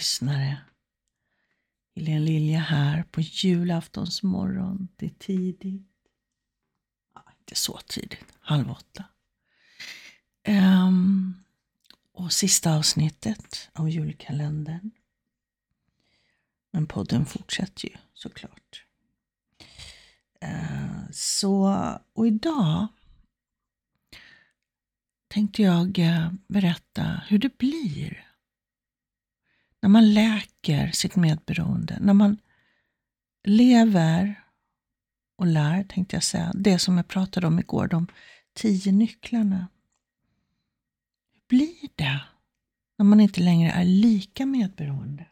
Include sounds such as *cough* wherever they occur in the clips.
Lyssnare. Helene Lilja här på julaftons morgon. Det är tidigt. Ja, inte så tidigt, halv åtta. Um, och sista avsnittet av julkalendern. Men podden fortsätter ju såklart. Uh, så, och idag tänkte jag eh, berätta hur det blir när man läker sitt medberoende, när man lever och lär, tänkte jag säga, det som jag pratade om igår, de tio nycklarna. Hur blir det när man inte längre är lika medberoende?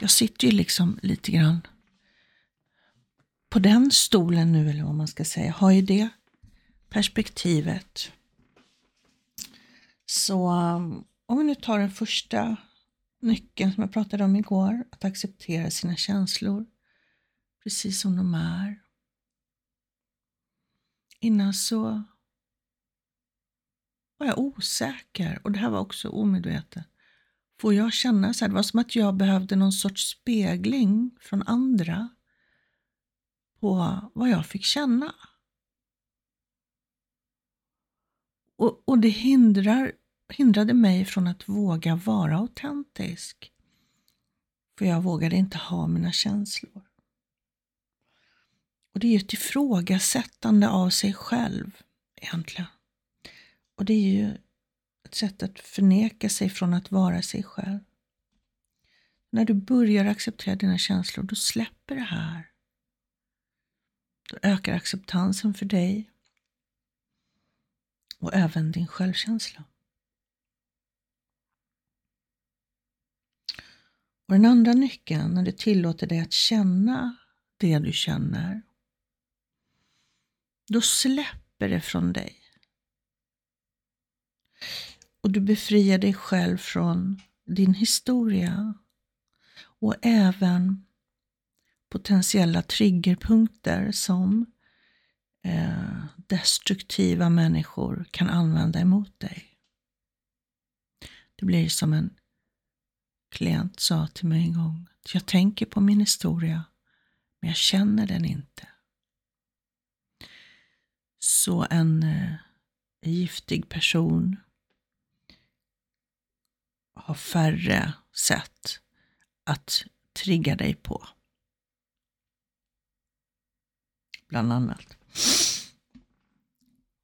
Jag sitter ju liksom lite grann på den stolen nu, eller vad man ska säga, har ju det perspektivet. Så om vi nu tar den första nyckeln som jag pratade om igår, att acceptera sina känslor precis som de är. Innan så var jag osäker och det här var också omedvetet. Får jag känna så här, det var som att jag behövde någon sorts spegling från andra på vad jag fick känna. Och, och det hindrar hindrade mig från att våga vara autentisk. För jag vågade inte ha mina känslor. Och det är ju ett ifrågasättande av sig själv egentligen. Och det är ju ett sätt att förneka sig från att vara sig själv. När du börjar acceptera dina känslor, då släpper det här. Då ökar acceptansen för dig och även din självkänsla. Och den andra nyckeln, när du tillåter dig att känna det du känner, då släpper det från dig. Och du befriar dig själv från din historia och även potentiella triggerpunkter som eh, destruktiva människor kan använda emot dig. Det blir som en klient sa till mig en gång att jag tänker på min historia, men jag känner den inte. Så en eh, giftig person har färre sätt att trigga dig på. Bland annat.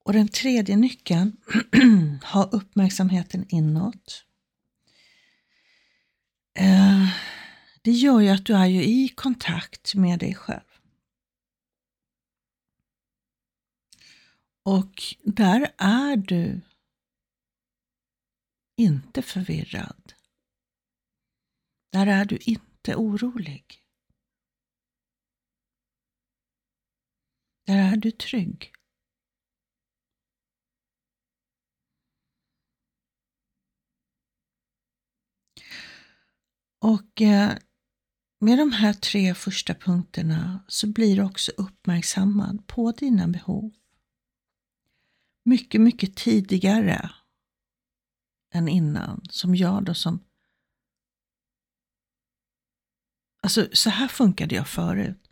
Och den tredje nyckeln, *clears throat* ha uppmärksamheten inåt. Eh, det gör ju att du är ju i kontakt med dig själv. Och där är du inte förvirrad. Där är du inte orolig. Där är du trygg. Och eh, med de här tre första punkterna så blir du också uppmärksammad på dina behov. Mycket, mycket tidigare än innan, som jag då som... Alltså så här funkade jag förut.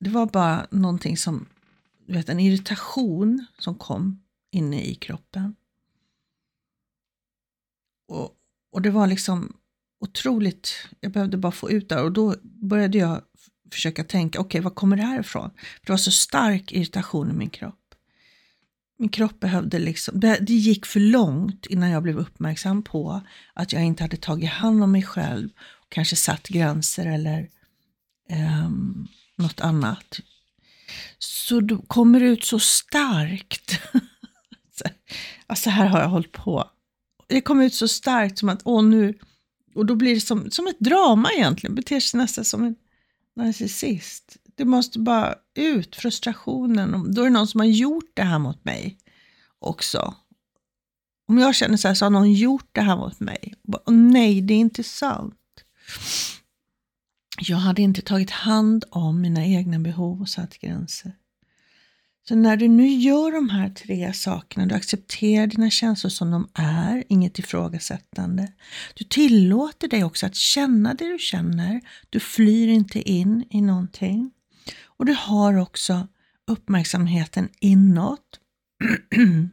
Det var bara någonting som, du vet en irritation som kom inne i kroppen. Och, och det var liksom otroligt, jag behövde bara få ut det och då började jag försöka tänka, okej okay, var kommer det här ifrån? För det var så stark irritation i min kropp. Min kropp behövde liksom, det gick för långt innan jag blev uppmärksam på att jag inte hade tagit hand om mig själv, och kanske satt gränser eller um, något annat. Så då kommer det ut så starkt. *laughs* alltså här har jag hållit på. Det kom ut så starkt som att, åh nu, och då blir det som, som ett drama egentligen, beter sig nästan som en narcissist. Det måste bara ut, frustrationen. Då är det någon som har gjort det här mot mig också. Om jag känner så här så har någon gjort det här mot mig. Och nej, det är inte sant. Jag hade inte tagit hand om mina egna behov och satt gränser. Så när du nu gör de här tre sakerna, du accepterar dina känslor som de är, inget ifrågasättande. Du tillåter dig också att känna det du känner, du flyr inte in i någonting. Och du har också uppmärksamheten inåt. *clears throat*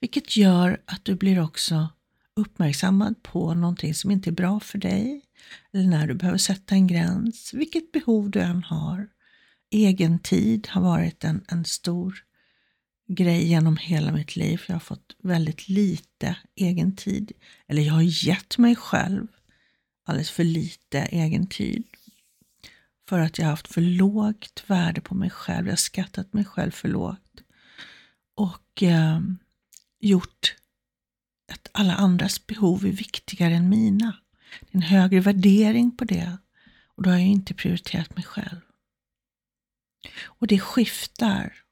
Vilket gör att du blir också uppmärksammad på någonting som inte är bra för dig. Eller när du behöver sätta en gräns, vilket behov du än har. Egen tid har varit en, en stor grej genom hela mitt liv. Jag har fått väldigt lite egen tid. Eller jag har gett mig själv alldeles för lite egen tid. För att jag har haft för lågt värde på mig själv. Jag har skattat mig själv för lågt. Och eh, gjort att alla andras behov är viktigare än mina. Det är en högre värdering på det. Och då har jag inte prioriterat mig själv. Och det skiftar.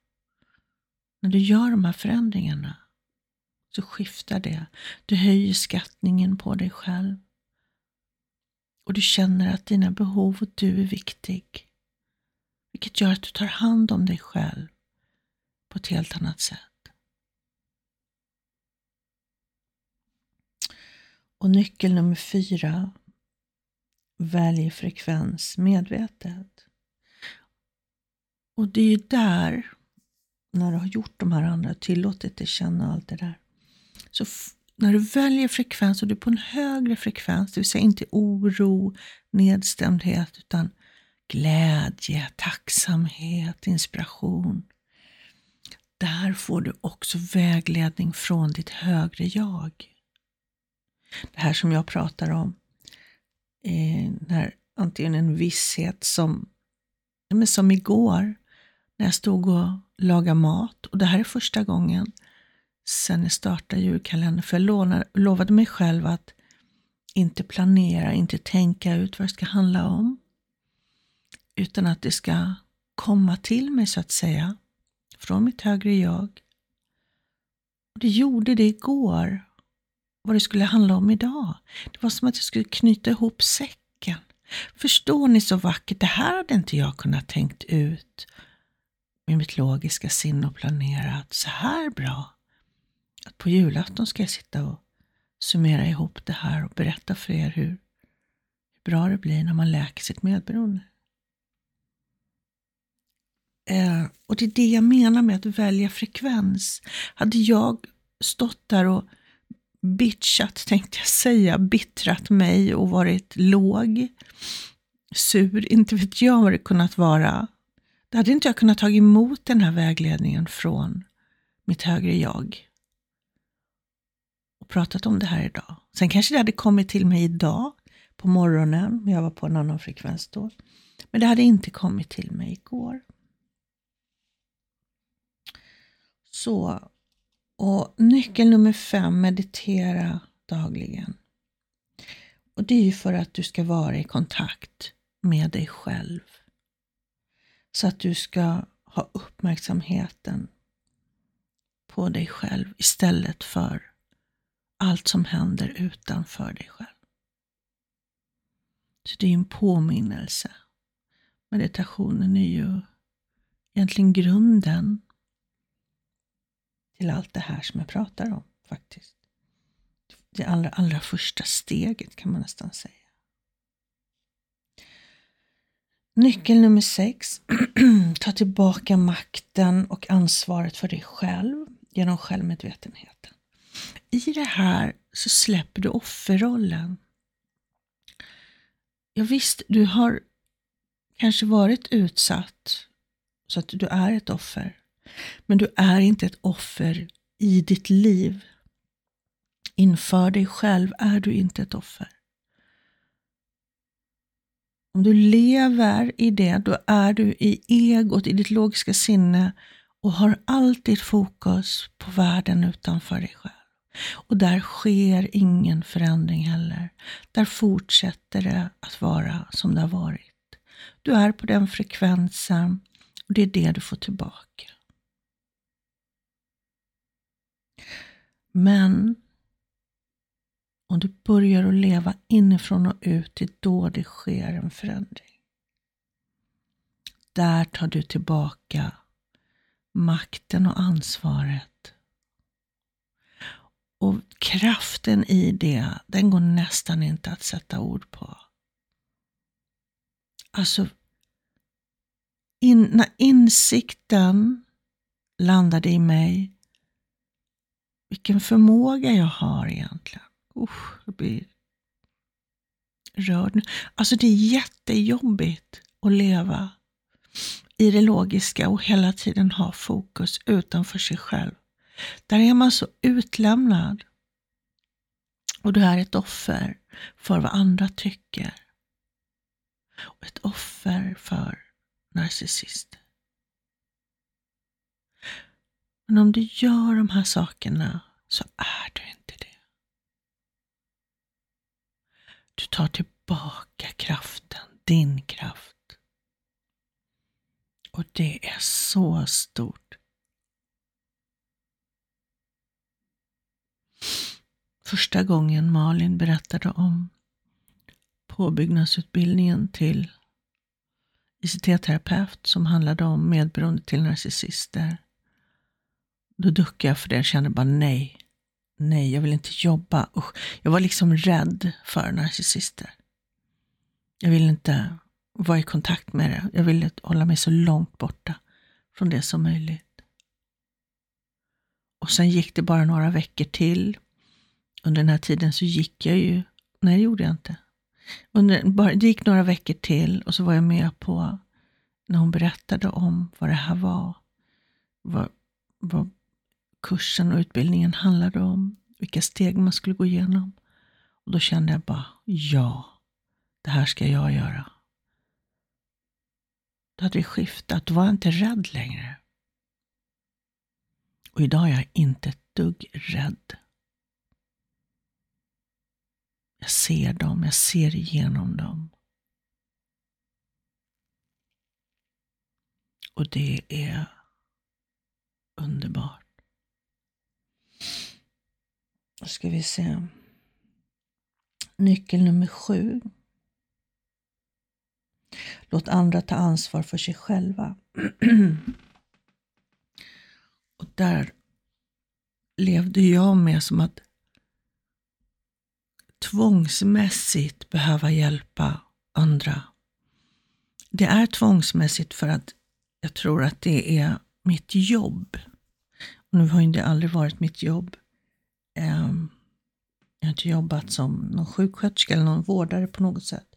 När du gör de här förändringarna så skiftar det. Du höjer skattningen på dig själv. Och du känner att dina behov och du är viktig. Vilket gör att du tar hand om dig själv på ett helt annat sätt. Och nyckel nummer fyra. Välj frekvens medvetet. Och det är ju där, när du har gjort de här andra, tillåtit dig känna allt det där. Så när du väljer frekvens och du är på en högre frekvens, det vill säga inte oro, nedstämdhet, utan glädje, tacksamhet, inspiration. Där får du också vägledning från ditt högre jag. Det här som jag pratar om, eh, när antingen en visshet som, men som igår, när jag stod och lagade mat, och det här är första gången sen jag startade julkalendern, för jag lovade mig själv att inte planera, inte tänka ut vad det ska handla om, utan att det ska komma till mig så att säga, från mitt högre jag. Och det gjorde det igår, vad det skulle handla om idag. Det var som att jag skulle knyta ihop säcken. Förstår ni så vackert? Det här hade inte jag kunnat tänkt ut med mitt logiska sinne och planerat så här bra. Att på julafton ska jag sitta och summera ihop det här och berätta för er hur bra det blir när man läker sitt medberoende. Eh, och det är det jag menar med att välja frekvens. Hade jag stått där och bitchat, tänkte jag säga, bittrat mig och varit låg, sur, inte vet jag vad det kunnat vara. Då hade inte jag kunnat ta emot den här vägledningen från mitt högre jag och pratat om det här idag. Sen kanske det hade kommit till mig idag på morgonen, men jag var på en annan frekvens då. Men det hade inte kommit till mig igår. Så, och nyckel nummer fem, meditera dagligen. Och det är ju för att du ska vara i kontakt med dig själv. Så att du ska ha uppmärksamheten på dig själv istället för allt som händer utanför dig själv. Så det är en påminnelse. Meditationen är ju egentligen grunden till allt det här som jag pratar om faktiskt. Det allra, allra första steget kan man nästan säga. Nyckel nummer sex. *clears throat* Ta tillbaka makten och ansvaret för dig själv genom självmedvetenheten. I det här så släpper du offerrollen. Ja, visst, du har kanske varit utsatt så att du är ett offer. Men du är inte ett offer i ditt liv. Inför dig själv är du inte ett offer. Om du lever i det, då är du i egot, i ditt logiska sinne och har alltid fokus på världen utanför dig själv. Och där sker ingen förändring heller. Där fortsätter det att vara som det har varit. Du är på den frekvensen och det är det du får tillbaka. Men om du börjar att leva inifrån och ut, det är då det sker en förändring. Där tar du tillbaka makten och ansvaret. Och kraften i det, den går nästan inte att sätta ord på. Alltså, in, när insikten landade i mig, vilken förmåga jag har egentligen. Usch, jag blir rörd nu. Alltså det är jättejobbigt att leva i det logiska och hela tiden ha fokus utanför sig själv. Där är man så utlämnad. Och du är ett offer för vad andra tycker. Och ett offer för narcissister. Men om du gör de här sakerna så är du inte det. Du tar tillbaka kraften, din kraft. Och det är så stort. Första gången Malin berättade om påbyggnadsutbildningen till ICT-terapeut som handlade om medberoende till narcissister. Då duckade jag för det. Jag kände bara nej. Nej, jag vill inte jobba. Usch. Jag var liksom rädd för narcissister. Jag ville inte vara i kontakt med det. Jag ville hålla mig så långt borta från det som möjligt. Och sen gick det bara några veckor till. Under den här tiden så gick jag ju, nej det gjorde jag inte. Under, bara, det gick några veckor till och så var jag med på när hon berättade om vad det här var. Vad, vad kursen och utbildningen handlade om. Vilka steg man skulle gå igenom. Och då kände jag bara, ja, det här ska jag göra. Då hade vi skiftat. Då var jag inte rädd längre. Och idag är jag inte ett dugg rädd. Jag ser dem, jag ser igenom dem. Och det är underbart. Då ska vi se. Nyckel nummer sju. Låt andra ta ansvar för sig själva. *clears throat* och där levde jag med som att tvångsmässigt behöva hjälpa andra. Det är tvångsmässigt för att jag tror att det är mitt jobb. Och nu har ju det aldrig varit mitt jobb. Ehm, jag har inte jobbat som någon sjuksköterska eller någon vårdare på något sätt.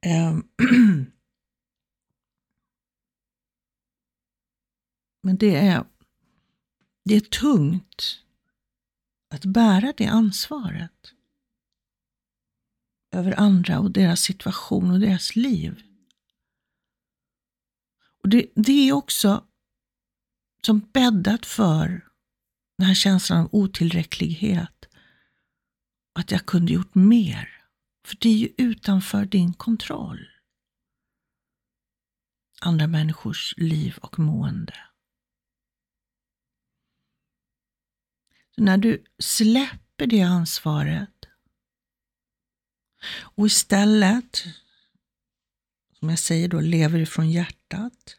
Ehm, *clears throat* men det är, det är tungt att bära det ansvaret över andra och deras situation och deras liv. Och det, det är också som bäddat för den här känslan av otillräcklighet. Att jag kunde gjort mer. För det är ju utanför din kontroll. Andra människors liv och mående. Så när du släpper det ansvaret och istället, som jag säger då, lever ifrån hjärtat,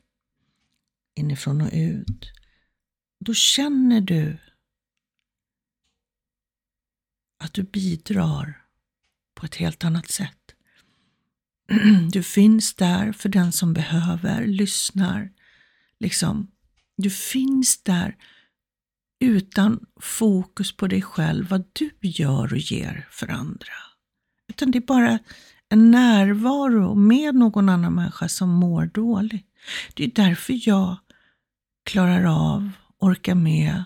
inifrån och ut, då känner du att du bidrar på ett helt annat sätt. *clears throat* Du finns där för den som behöver, lyssnar. Liksom, du finns där utan fokus på dig själv, vad du gör och ger för andra. Utan det är bara en närvaro med någon annan människa som mår dåligt. Det är därför jag klarar av, orkar med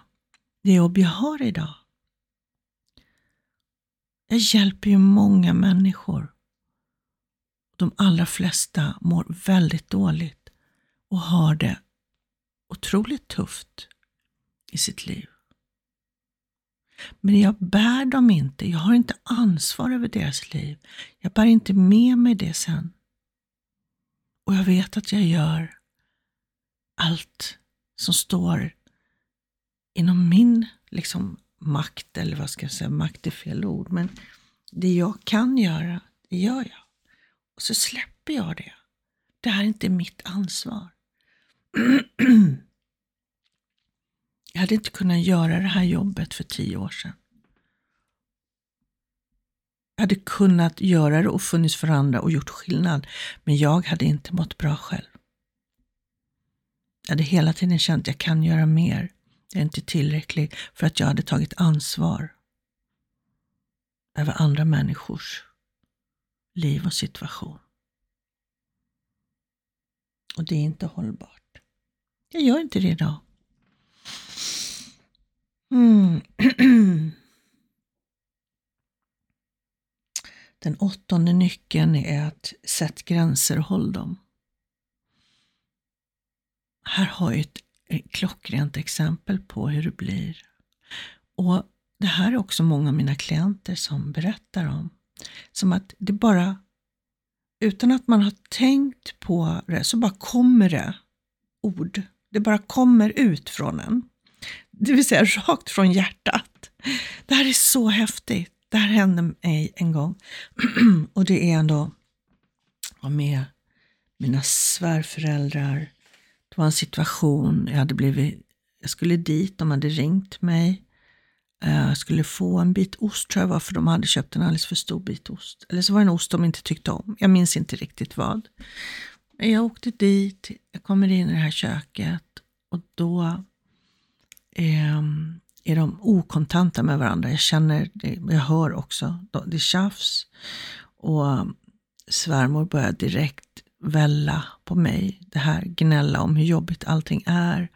det jobb jag har idag. Jag hjälper ju många människor. De allra flesta mår väldigt dåligt och har det otroligt tufft i sitt liv. Men jag bär dem inte. Jag har inte ansvar över deras liv. Jag bär inte med mig det sen. Och jag vet att jag gör allt som står inom min liksom, makt, eller vad ska jag säga, makt är fel ord, men det jag kan göra, det gör jag. Och så släpper jag det. Det här är inte mitt ansvar. *clears throat* Jag hade inte kunnat göra det här jobbet för tio år sedan. Jag hade kunnat göra det och funnits för andra och gjort skillnad, men jag hade inte mått bra själv. Jag hade hela tiden känt att jag kan göra mer. Jag är inte tillräcklig för att jag hade tagit ansvar över andra människors liv och situation. Och det är inte hållbart. Jag gör inte det idag. Mm. *clears throat* Den åttonde nyckeln är att sätt gränser och håll dem. Här har jag ett klockrent exempel på hur det blir. Och Det här är också många av mina klienter som berättar om. Som att det bara, utan att man har tänkt på det, så bara kommer det ord. Det bara kommer ut från en. Det vill säga rakt från hjärtat. Det här är så häftigt. Det här hände mig en gång. *clears throat* och det är ändå med mina svärföräldrar. Det var en situation, jag hade blivit, jag skulle dit, de hade ringt mig. Eh, jag skulle få en bit ost tror jag var, för de hade köpt en alldeles för stor bit ost. Eller så var det en ost de inte tyckte om. Jag minns inte riktigt vad. Men Jag åkte dit, jag kommer in i det här köket och då eh, är de okontanta med varandra. Jag känner, det, jag hör också, det är tjafs. Och eh, svärmor börjar direkt välla på mig. Det här gnälla om hur jobbigt allting är.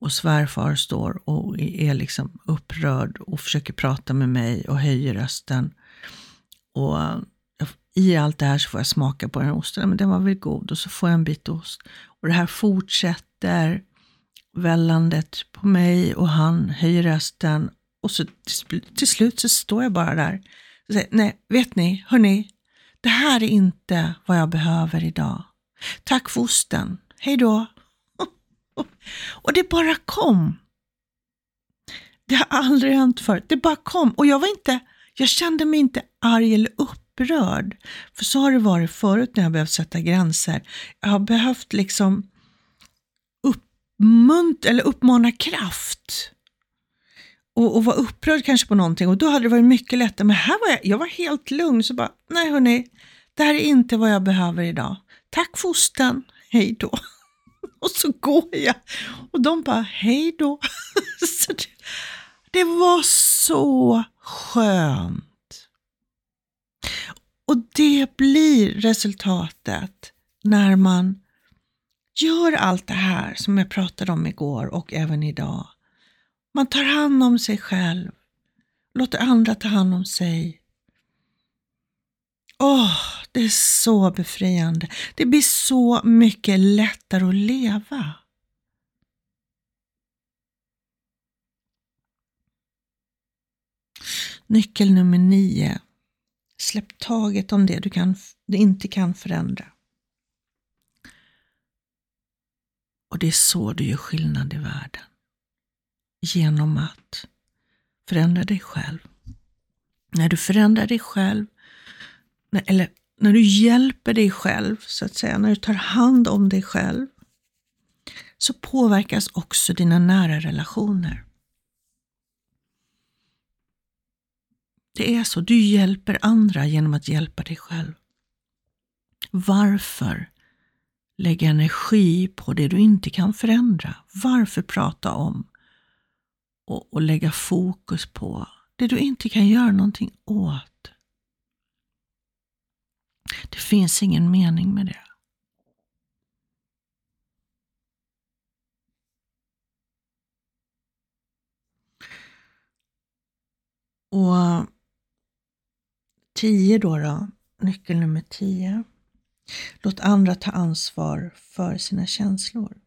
Och svärfar står och är liksom upprörd och försöker prata med mig och höjer rösten. Och eh, i allt det här så får jag smaka på den osten, men den var väl god och så får jag en bit ost. Och det här fortsätter vällandet på mig och han höjer rösten och så till, till slut så står jag bara där och säger, nej, vet ni, hörni, det här är inte vad jag behöver idag. Tack för osten, hej då. *laughs* Och det bara kom. Det har aldrig hänt förut. Det bara kom. Och jag var inte, jag kände mig inte arg eller upprörd. För så har det varit förut när jag behövt sätta gränser. Jag har behövt liksom uppmunt eller uppmana kraft. Och, och var upprörd kanske på någonting. Och då hade det varit mycket lättare. Men här var jag, jag var helt lugn. Så bara, nej hörni, det här är inte vad jag behöver idag. Tack fosten, hej då. *laughs* Och så går jag. Och de bara, hej då. *laughs* Så det, det var så skönt. Och det blir resultatet när man gör allt det här som jag pratade om igår och även idag. Man tar hand om sig själv, låter andra ta hand om sig. Åh, oh, det är så befriande. Det blir så mycket lättare att leva. Nyckel nummer nio. Släpp taget om det du, kan, du inte kan förändra. Och det är så du gör skillnad i världen. Genom att förändra dig själv. När du förändrar dig själv, eller när du hjälper dig själv, så att säga, när du tar hand om dig själv, så påverkas också dina nära relationer. Det är så, du hjälper andra genom att hjälpa dig själv. Varför lägga energi på det du inte kan förändra? Varför prata om och, och lägga fokus på det du inte kan göra någonting åt? Det finns ingen mening med det. Och tio då, då, nyckel nummer tio. Låt andra ta ansvar för sina känslor.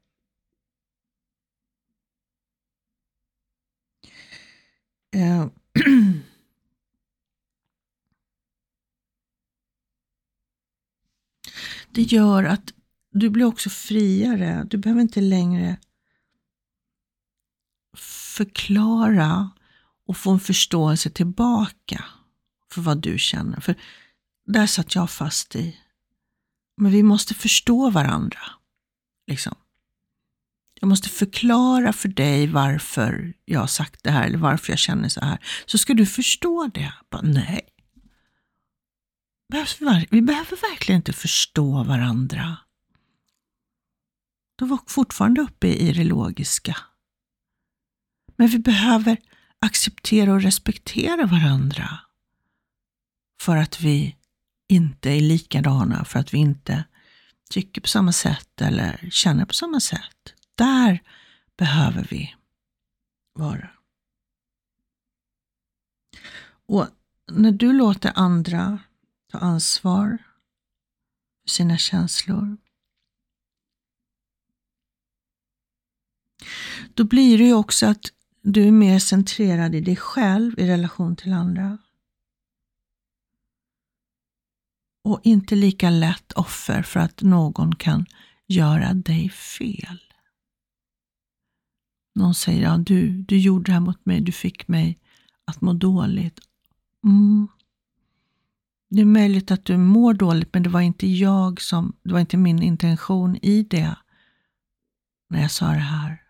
Eh, *clears throat* Det gör att du blir också friare. Du behöver inte längre förklara och få en förståelse tillbaka för vad du känner. För där satt jag fast i. Men vi måste förstå varandra. Liksom jag måste förklara för dig varför jag har sagt det här eller varför jag känner så här. Så ska du förstå det. Bara, nej. Vi behöver verkligen inte förstå varandra. Då var fortfarande uppe i det logiska. Men vi behöver acceptera och respektera varandra. För att vi inte är likadana, för att vi inte tycker på samma sätt eller känner på samma sätt. Där behöver vi vara. Och när du låter andra ta ansvar för sina känslor, då blir det ju också att du är mer centrerad i dig själv i relation till andra. Och inte lika lätt offer för att någon kan göra dig fel. Någon säger, ja du, du gjorde det här mot mig, du fick mig att må dåligt. Mm. Det är möjligt att du mår dåligt, men det var inte jag som, det var inte min intention i det, när jag sa det här.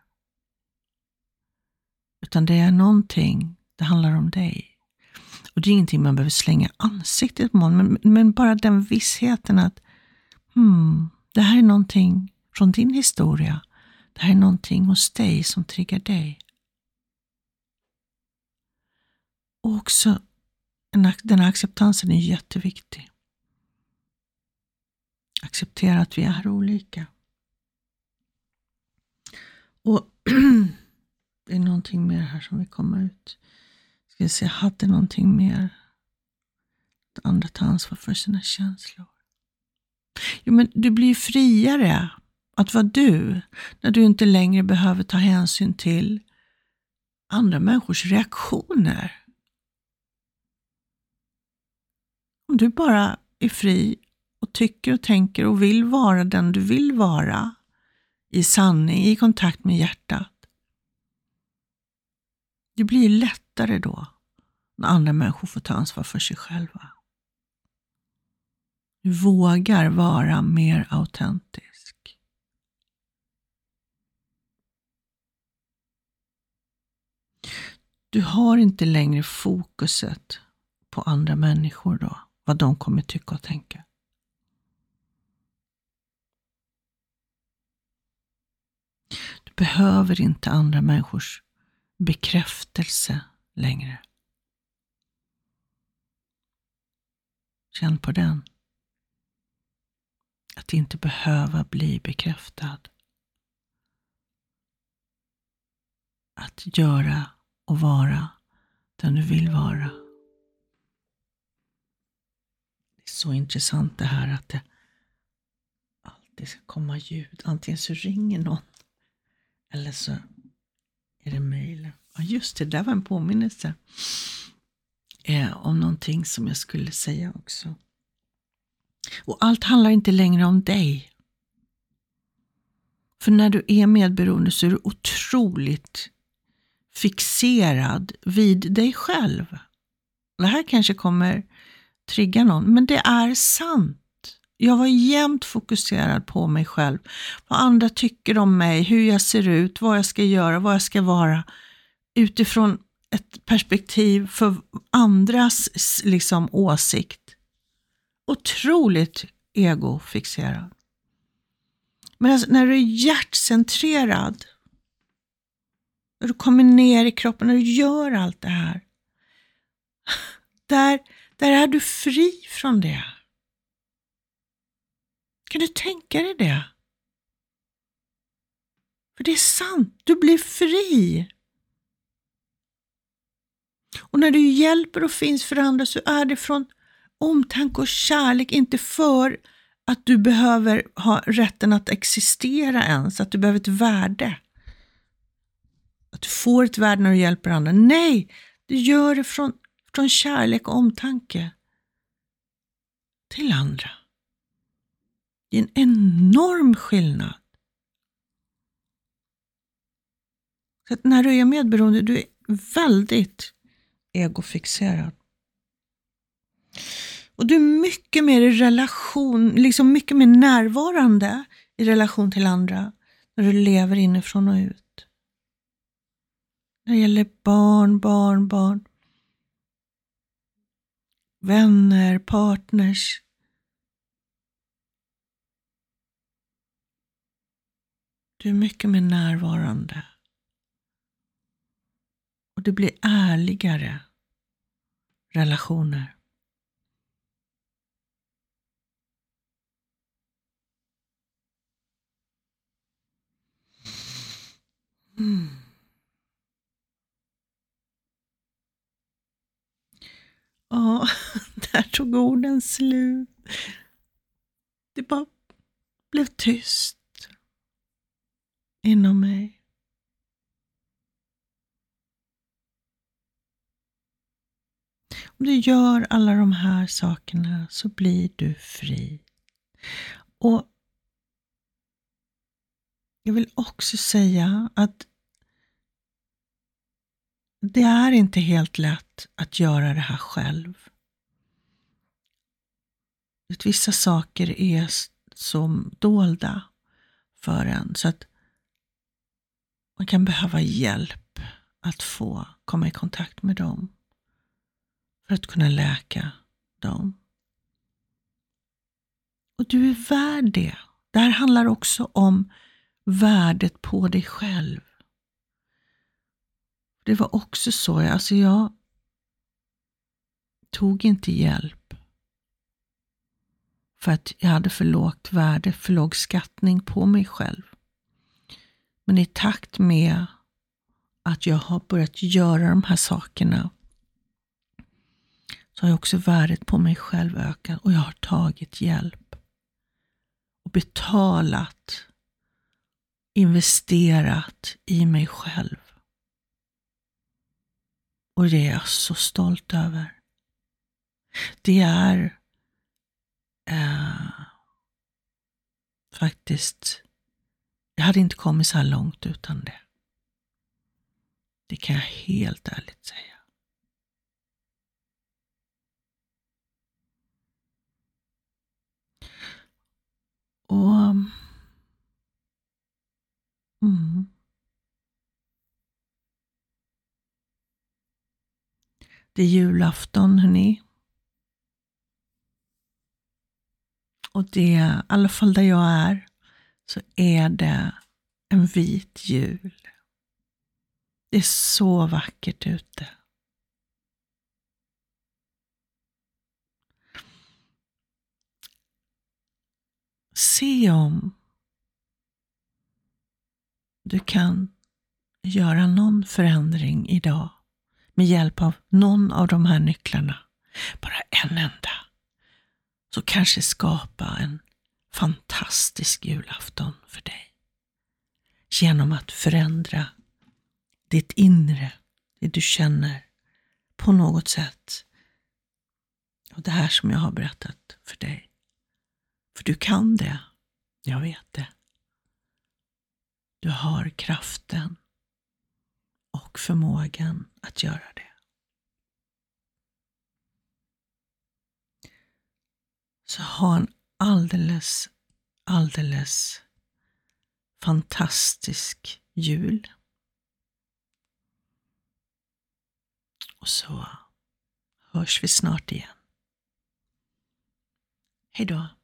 Utan det är någonting, det handlar om dig. Och det är ingenting man behöver slänga ansiktet på men, men bara den vissheten att hmm, det här är någonting från din historia. Det här är någonting hos dig som triggar dig. Och också den här acceptansen är jätteviktig. Acceptera att vi är olika. Och *clears throat* det är någonting mer här som vill komma ut. Ska vi se, jag hade någonting mer. Att andra tar ansvar för sina känslor. Jo, men du blir friare att vara du när du inte längre behöver ta hänsyn till andra människors reaktioner. Om du bara är fri och tycker och tänker och vill vara den du vill vara i sanning, i kontakt med hjärtat. Det blir lättare då när andra människor får ta ansvar för sig själva. Du vågar vara mer autentisk. Du har inte längre fokuset på andra människor då, vad de kommer tycka och tänka. Du behöver inte andra människors bekräftelse längre. Känn på den. Att inte behöva bli bekräftad. Att göra och vara den du vill vara. Det är så intressant det här att det alltid ska komma ljud. Antingen så ringer någon eller så är det mejlen. Ja, just det, där var en påminnelse eh, om någonting som jag skulle säga också. Och allt handlar inte längre om dig. För när du är medberoende så är du otroligt fixerad vid dig själv. Det här kanske kommer trigga någon, men det är sant. Jag var jämt fokuserad på mig själv, vad andra tycker om mig, hur jag ser ut, vad jag ska göra, vad jag ska vara utifrån ett perspektiv för andras liksom, åsikt. Otroligt egofixerad. Men alltså, när du är hjärtcentrerad, när du kommer ner i kroppen, när du gör allt det här, där, där är du fri från det. Kan du tänka dig det? För det är sant, du blir fri. Och när du hjälper och finns för andra så är det från omtanke och kärlek, inte för att du behöver ha rätten att existera ens, att du behöver ett värde. Att du får ett värde när du hjälper andra. Nej, du gör det från, från kärlek och omtanke till andra. Det är en enorm skillnad. Så när du är medberoende, du är väldigt egofixerad. Och du är mycket mer i relation, liksom mycket mer närvarande i relation till andra när du lever inifrån och ut. När det gäller barn, barn, barn. Vänner, partners. Du är mycket mer närvarande. Och det blir ärligare relationer. Mm. Ja, *laughs* där tog orden slut. Det bara blev tyst inom mig. Om du gör alla de här sakerna så blir du fri. Och jag vill också säga att det är inte helt lätt att göra det här själv. Vissa saker är som dolda för en så att man kan behöva hjälp att få komma i kontakt med dem för att kunna läka dem. Och du är värd det. Det här handlar också om värdet på dig själv. Det var också så, alltså jag tog inte hjälp för att jag hade för lågt värde, för låg skattning på mig själv. Men i takt med att jag har börjat göra de här sakerna så har också värdet på mig själv ökat och jag har tagit hjälp och betalat, investerat i mig själv. Och det är jag så stolt över. Det är eh, faktiskt, jag hade inte kommit så här långt utan det. Det kan jag helt ärligt säga. Och mm. Det är julafton, hörni. Och det, i alla fall där jag är, så är det en vit jul. Det är så vackert ute. Se om du kan göra någon förändring idag med hjälp av någon av de här nycklarna, bara en enda, så kanske skapa en fantastisk julafton för dig. Genom att förändra ditt inre, det du känner på något sätt. Och det här som jag har berättat för dig. För du kan det, jag vet det. Du har kraften och förmågan att göra det. Så ha en alldeles, alldeles fantastisk jul. Och så hörs vi snart igen. Hej då.